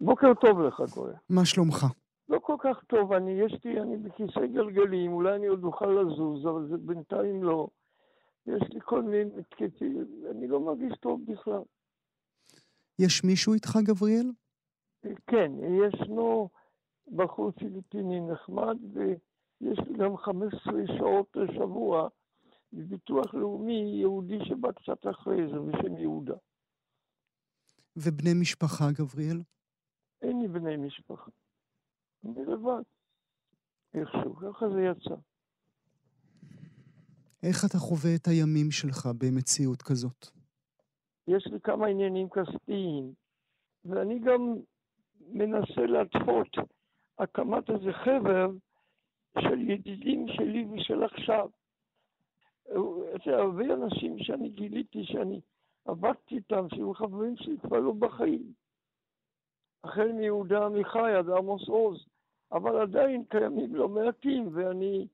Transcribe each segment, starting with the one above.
בוקר טוב לך, קורא. מה שלומך? לא כל כך טוב, אני, יש לי, אני בכיסא גלגלים, אולי אני עוד אוכל לזוז, אבל זה בינתיים לא. יש לי כל מיני התקפים, אני לא מרגיש טוב בכלל. יש מישהו איתך, גבריאל? כן, ישנו בחור פיליפיני נחמד, ויש לי גם 15 שעות לשבוע בביטוח לאומי יהודי שבא קצת אחרי זה, בשם יהודה. ובני משפחה, גבריאל? אין לי בני משפחה. אני לבד. איכשהו, ככה זה יצא. איך אתה חווה את הימים שלך במציאות כזאת? יש לי כמה עניינים כספיים, ואני גם מנסה להתפות הקמת איזה חבר של ידידים שלי ושל עכשיו. יש הרבה אנשים שאני גיליתי שאני עבדתי איתם, שהיו חברים שלי כבר לא בחיים. החל מיהודה עמיחי עד עמוס עוז, אבל עדיין קיימים לא מעטים, ואני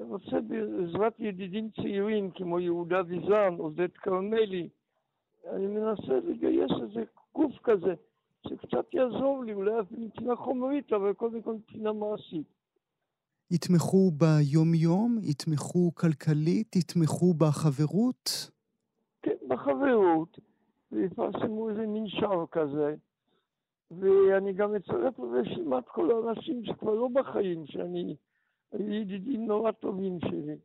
רוצה בעזרת ידידים צעירים כמו יהודה ויזן, עודד כרמלי, אני מנסה לגייס איזה גוף כזה, שקצת יעזור לי, אולי אפילו מבחינה חומרית, אבל קודם כל מבחינה מעשית. יתמכו ביום-יום? יתמכו כלכלית? יתמכו בחברות? כן, בחברות. ויפרסמו איזה מנשר כזה. ואני גם אצרף לרשימת כל האנשים שכבר לא בחיים, שאני, ידידים נורא טובים שלי.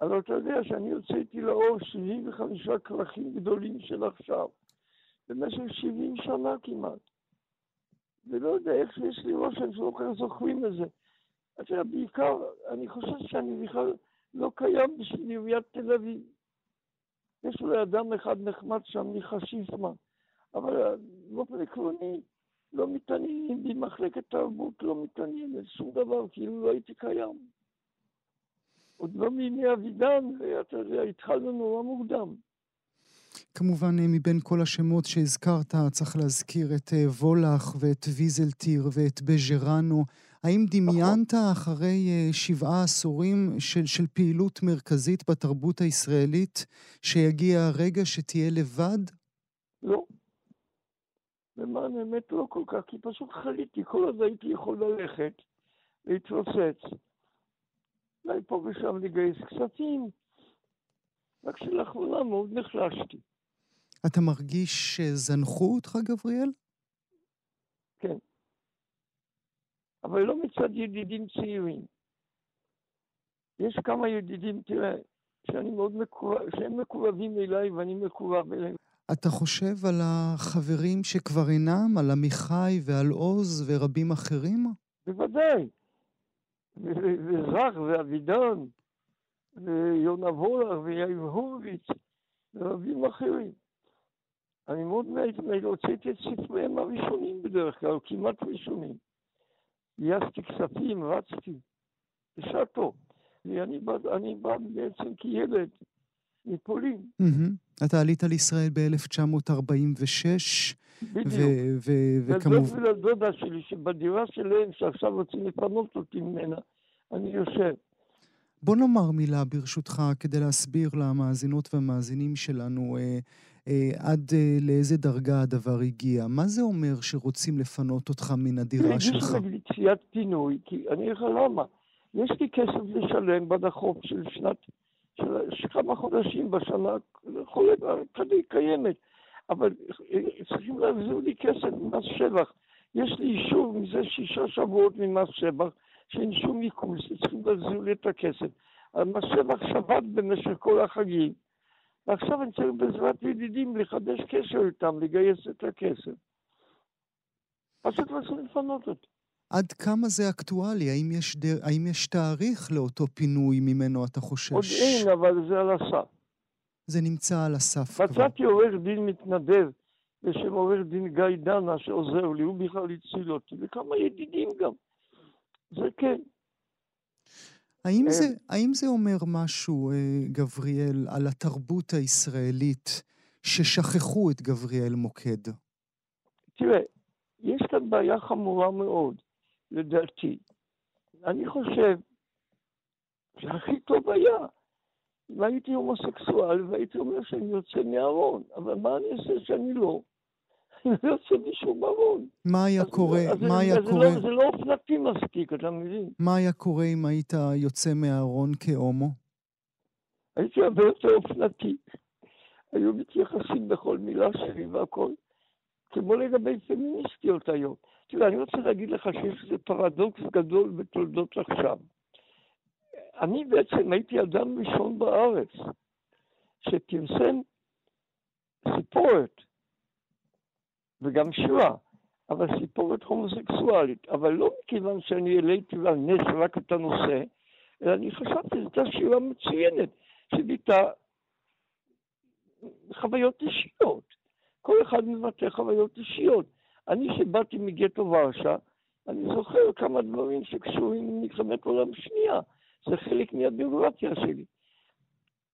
אבל אתה יודע שאני הוצאתי לאור 75 כרכים גדולים של עכשיו, במשך 70 שנה כמעט. ולא יודע איך שיש לי רושם שלא כל כך זוכרים את זה. אתה יודע, בעיקר, אני חושב שאני בכלל לא קיים בשביל עיריית תל אביב. יש אולי אדם אחד נחמד שם, מיכה שיפמן, אבל באופן עקרוני לא מתעניינים בי, מחלקת תרבות לא מתעניינת, שום דבר, כאילו לא הייתי קיים. עוד לא מימי אבידן, ואתה יודע, התחלנו נורא מוקדם. כמובן, מבין כל השמות שהזכרת, צריך להזכיר את אה, וולך ואת ויזלטיר ואת בז'רנו. האם דמיינת אחרי אה, שבעה עשורים של, של פעילות מרכזית בתרבות הישראלית שיגיע הרגע שתהיה לבד? לא. למען האמת לא כל כך, כי פשוט חליתי, כל עוד הייתי יכול ללכת, להתרוצץ. אולי פה ושם לגייס כספים, רק שלאחרונה מאוד נחלשתי. אתה מרגיש שזנחו אותך, גבריאל? כן. אבל לא מצד ידידים צעירים. יש כמה ידידים, תראה, שאני מאוד מקורב, שהם מקורבים אליי ואני מקורב אליהם. אתה חושב על החברים שכבר אינם, על עמיחי ועל עוז ורבים אחרים? בוודאי. וזך ואבידן ויונה וולר ויאיר הורוביץ ורבים אחרים. אני מאוד מעט הוצאתי את ספריהם הראשונים בדרך כלל, כמעט ראשונים. גייסתי כספים, רצתי, בשעה טוב. ואני בא, בא בעצם כילד מפולין. אתה עלית לישראל ב-1946. בדיוק. וכמובן... ולדודה שלי, שבדירה שלהם, שעכשיו רוצים לפנות אותי ממנה, אני יושב. בוא נאמר מילה ברשותך כדי להסביר למאזינות והמאזינים שלנו אה, אה, עד אה, לאיזה דרגה הדבר הגיע. מה זה אומר שרוצים לפנות אותך מן הדירה שלך? תביעת פינוי, כי אני אגיד לך למה. יש לי כסף לשלם בדחוף של שנת, של כמה חודשים בשנה, חולה, כדי קיימת. אבל צריכים להחזיר לי כסף ממס שבח. יש לי אישור מזה שישה שבועות ממס שבח, שאין שום עיכול, שצריכים להחזיר לי את הכסף. המס שבח שבת במשך כל החגים, ועכשיו אני צריך בעזרת ידידים לחדש קשר איתם, לגייס את הכסף. פשוט רוצים לפנות אותי. עד כמה זה אקטואלי? האם יש, דר... האם יש תאריך לאותו פינוי ממנו אתה חושש? עוד אין, אבל זה על הסף. זה נמצא על הסף כבר. מצאתי עורך דין מתנדב בשם עורך דין גיא דנה שעוזר לי, הוא בכלל הציל אותי, וכמה ידידים גם. זה כן. האם, אה, זה, האם זה אומר משהו, אה, גבריאל, על התרבות הישראלית ששכחו את גבריאל מוקד? תראה, יש כאן בעיה חמורה מאוד, לדעתי. אני חושב שהכי טוב היה אם הייתי הומוסקסואל והייתי אומר שאני יוצא מהארון, אבל מה אני אעשה שאני לא? אני לא יוצא משום ארון. מה היה אז- קורה, אז מה היה זה קורה, לא- זה לא אופנתי מספיק, אתה מבין? מה היה קורה אם היית יוצא מהארון כהומו? הייתי הרבה יותר אופנתי. היו מתייחסים בכל מילה שלי והכל, כמו לגבי פמיניסטיות היום. תראה, אני רוצה להגיד לך שיש איזה פרדוקס גדול בתולדות עכשיו. אני בעצם הייתי אדם ראשון בארץ שפרסם סיפורת, וגם שירה, אבל סיפורת הומוסקסואלית. אבל לא מכיוון שאני העליתי על נס רק את הנושא, אלא אני חשבתי שזו הייתה שירה מצוינת, שביטאה חוויות אישיות. כל אחד מבטא חוויות אישיות. אני שבאתי מגטו ורשה, אני זוכר כמה דברים שקשורים למלחמת עולם שנייה. זה חלק מהביוגרפיה שלי.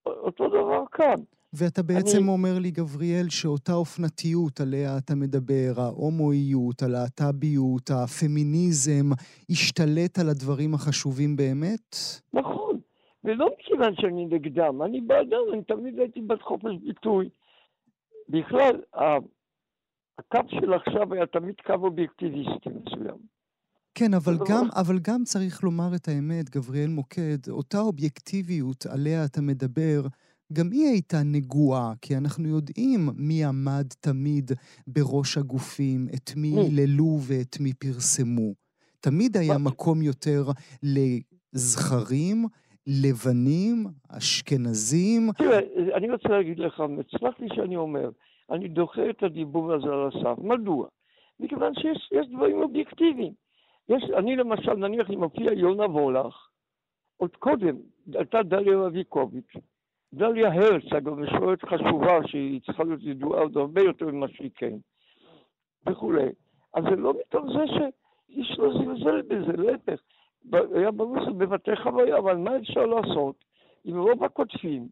אותו דבר כאן. ואתה בעצם אני- אומר לי, גבריאל, שאותה אופנתיות עליה אתה מדבר, ההומואיות, הלהט"ביות, הפמיניזם, השתלט על הדברים החשובים באמת? נכון, ולא מכיוון שאני נגדם, אני בעדם, אני תמיד הייתי בעד חופש ביטוי. בכלל, הקו של עכשיו היה תמיד קו אובייקטיביסטי מסוים. כן, אבל גם, אחר. אבל גם צריך לומר את האמת, גבריאל מוקד, אותה אובייקטיביות עליה אתה מדבר, גם היא הייתה נגועה, כי אנחנו יודעים מי עמד תמיד בראש הגופים, את מי מי? היללו ואת מי פרסמו. תמיד היה מה? מקום יותר לזכרים, לבנים, אשכנזים. תראה, אני רוצה להגיד לך, סלח לי שאני אומר, אני דוחה את הדיבור הזה על הסף. מדוע? מכיוון שיש יש דברים אובייקטיביים. יש, אני למשל, נניח אם מופיע יונה וולך, עוד קודם הייתה דליה רביקוביץ', דליה הרץ, אגב, משוררת חשובה שהיא צריכה להיות ידועה עוד הרבה יותר ממה שהיא כן, וכולי. אז זה לא מתוך זה שאיש לא זלזל בזה, להפך. היה ברור שזה בבתי חוויה, אבל מה אפשר לעשות עם רוב הכותבים?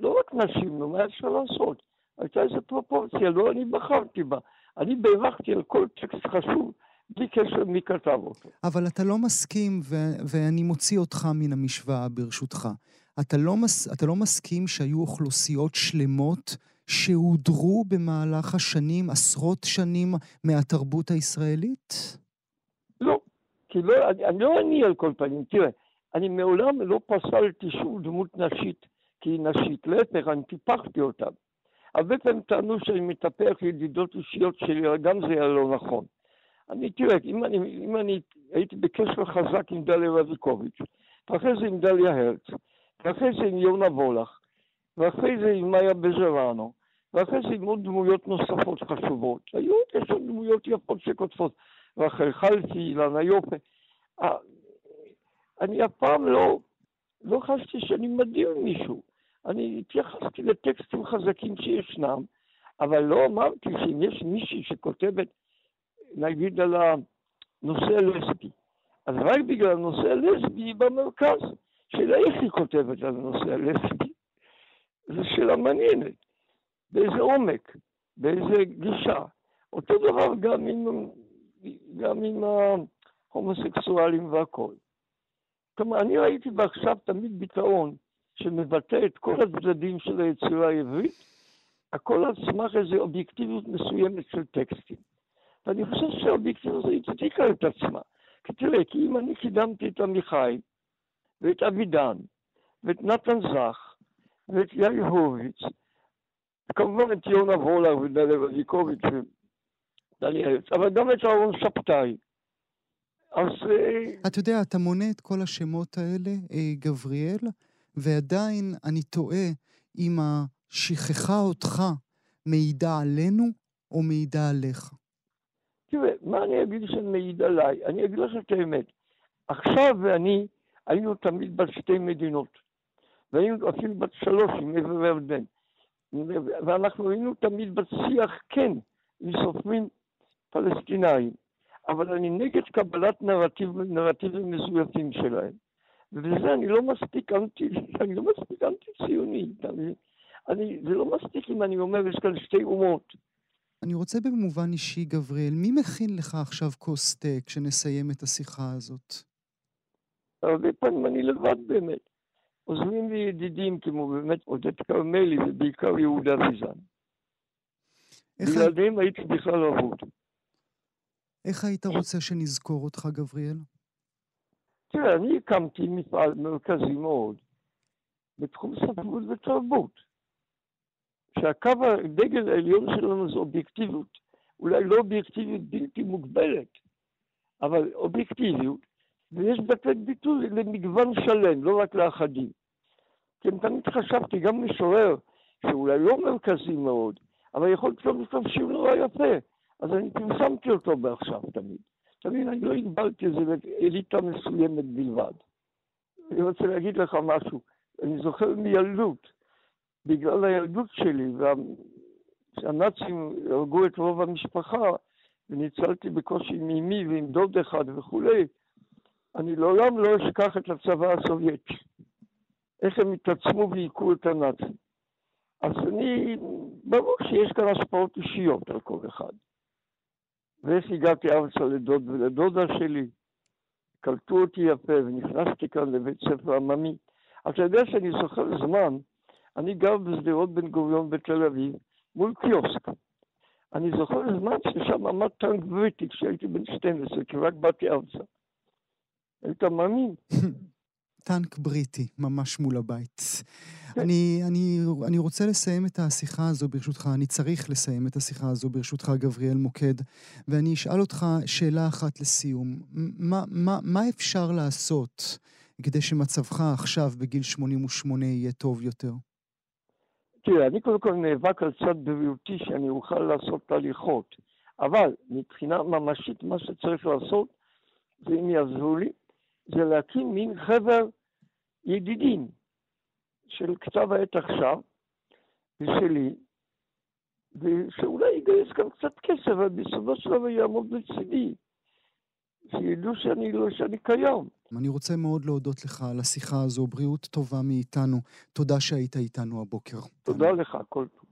לא רק נשים, נו, מה אפשר לעשות? הייתה איזו פרופורציה, לא אני בחרתי בה. אני בירכתי על כל טקסט חשוב, בלי קשר מי כתב אותו. אבל אתה לא מסכים, ו- ואני מוציא אותך מן המשוואה, ברשותך. אתה לא, מס- אתה לא מסכים שהיו אוכלוסיות שלמות שהודרו במהלך השנים, עשרות שנים, מהתרבות הישראלית? לא, כי לא, אני, אני לא אני על כל פנים, תראה, אני מעולם לא פסלתי שום דמות נשית כי היא נשית, להפך, אני טיפחתי אותה. הרבה פעמים טענו שאני מטפח ידידות אישיות שלי, אבל גם זה היה לא נכון. אני, תראה, אם אני, אם אני הייתי בקשר חזק עם דליה רביקוביץ', ואחרי זה עם דליה הרץ, ואחרי זה עם יונה וולך, ואחרי זה עם מאיה בז'רנו, ואחרי זה עם עוד דמויות נוספות חשובות. היו, יש עוד דמויות יפות שכותבות. רחל חלפי, אילנה יופה. אה, אני אף פעם לא, לא חשתי שאני מדיר מישהו. אני התייחסתי לטקסטים חזקים שישנם, אבל לא אמרתי שאם יש מישהי שכותבת, נגיד על הנושא הלסבי, אז רק בגלל הנושא הלסבי היא במרכז. שאלה איך היא כותבת על הנושא הלסבי. זו שאלה מעניינת. באיזה עומק, באיזה גישה. אותו דבר גם עם, גם עם ההומוסקסואלים והכול. כלומר, אני ראיתי בעכשיו תמיד ביטאון שמבטא את כל הצדדים של היצירה העברית, הכל על סמך איזו אובייקטיביות מסוימת של טקסטים. ואני חושב שהאובייקטיביות הזאת הצדיקה את עצמה. כי תראה, כי אם אני קידמתי את עמיחי, ואת אבידן, ואת נתן זך, ואת יאיר הורוביץ, וכמובן את יונה וולר ודליה רזיקוביץ' ודליה אבל גם את אהרון שבתאי. אז אה, אתה יודע, אתה מונה את כל השמות האלה, אה, גבריאל, ועדיין אני תוהה אם השכחה אותך מעידה עלינו או מעידה עליך. תראה, מה אני אגיד שמעיד עליי? אני אגיד לך את האמת. עכשיו ואני היינו תמיד בת שתי מדינות, והיינו אפילו בת שלוש עם עבר וירדן. ואנחנו היינו תמיד בשיח כן עם סופרים פלסטינאים, אבל אני נגד קבלת נרטיב, נרטיבים מזויפים שלהם. ובזה אני לא מספיק אנטי, אני לא מספיק אנטי ציוני? אני, זה לא מספיק אם אני אומר, יש כאן שתי אומות. אני רוצה במובן אישי, גבריאל, מי מכין לך עכשיו כוס תה כשנסיים את השיחה הזאת? הרבה פעמים אני לבד באמת. עוזרים לי ידידים כמו באמת עודד כרמלי ובעיקר יהודה ויזן. בלעדיהם הייתי בכלל אבוד. איך היית רוצה שנזכור אותך, גבריאל? תראה, אני הקמתי מפעל מרכזי מאוד בתחום ספרות ותרבות. שהקו הדגל העליון שלנו זה אובייקטיביות. אולי לא אובייקטיביות בלתי מוגבלת, אבל אובייקטיביות, ויש לתת ביטוי למגוון שלם, לא רק לאחדים. כי אני תמיד חשבתי, גם משורר, שאולי לא מרכזי מאוד, אבל יכול להיות לכתוב שיר נורא יפה, אז אני פרסמתי אותו בעכשיו תמיד. תמיד אני לא הגבלתי את זה לאליטה מסוימת בלבד. אני רוצה להגיד לך משהו. אני זוכר מילדות, בגלל הילדות שלי, והנאצים הרגו את רוב המשפחה, וניצלתי בקושי מאמי ועם דוד אחד וכולי, אני לעולם לא אשכח את הצבא הסובייטי. איך הם התעצמו והיכו את הנאצים. אז אני, ברור שיש כאן השפעות אישיות על כל אחד. ואיך הגעתי ארצה לדוד ולדודה שלי, קלטו אותי יפה ונכנסתי כאן לבית ספר עממי. אתה יודע שאני זוכר זמן, אני גר בשדרות בן גוריון בתל אביב, מול קיוסק. אני זוכר זמן ששם עמד טנק בריטי כשהייתי בן 12, כי רק באתי ארצה. היית מאמין? טנק בריטי, ממש מול הבית. כן. אני, אני, אני רוצה לסיים את השיחה הזו ברשותך, אני צריך לסיים את השיחה הזו ברשותך, גבריאל מוקד, ואני אשאל אותך שאלה אחת לסיום. מה, מה, מה אפשר לעשות כדי שמצבך עכשיו, בגיל 88, יהיה טוב יותר? תראה, אני קודם כל נאבק על צד בריאותי שאני אוכל לעשות תהליכות, אבל מבחינה ממשית מה שצריך לעשות, זה אם יעזרו לי, זה להקים מין חבר ידידים של כתב העת עכשיו ושלי, ושאולי יגייס גם קצת כסף, אבל בסופו של דבר יעמוד לצידי, שידעו שאני, לא, שאני קיים. אני רוצה מאוד להודות לך על השיחה הזו, בריאות טובה מאיתנו. תודה שהיית איתנו הבוקר. תודה לך, כל טוב.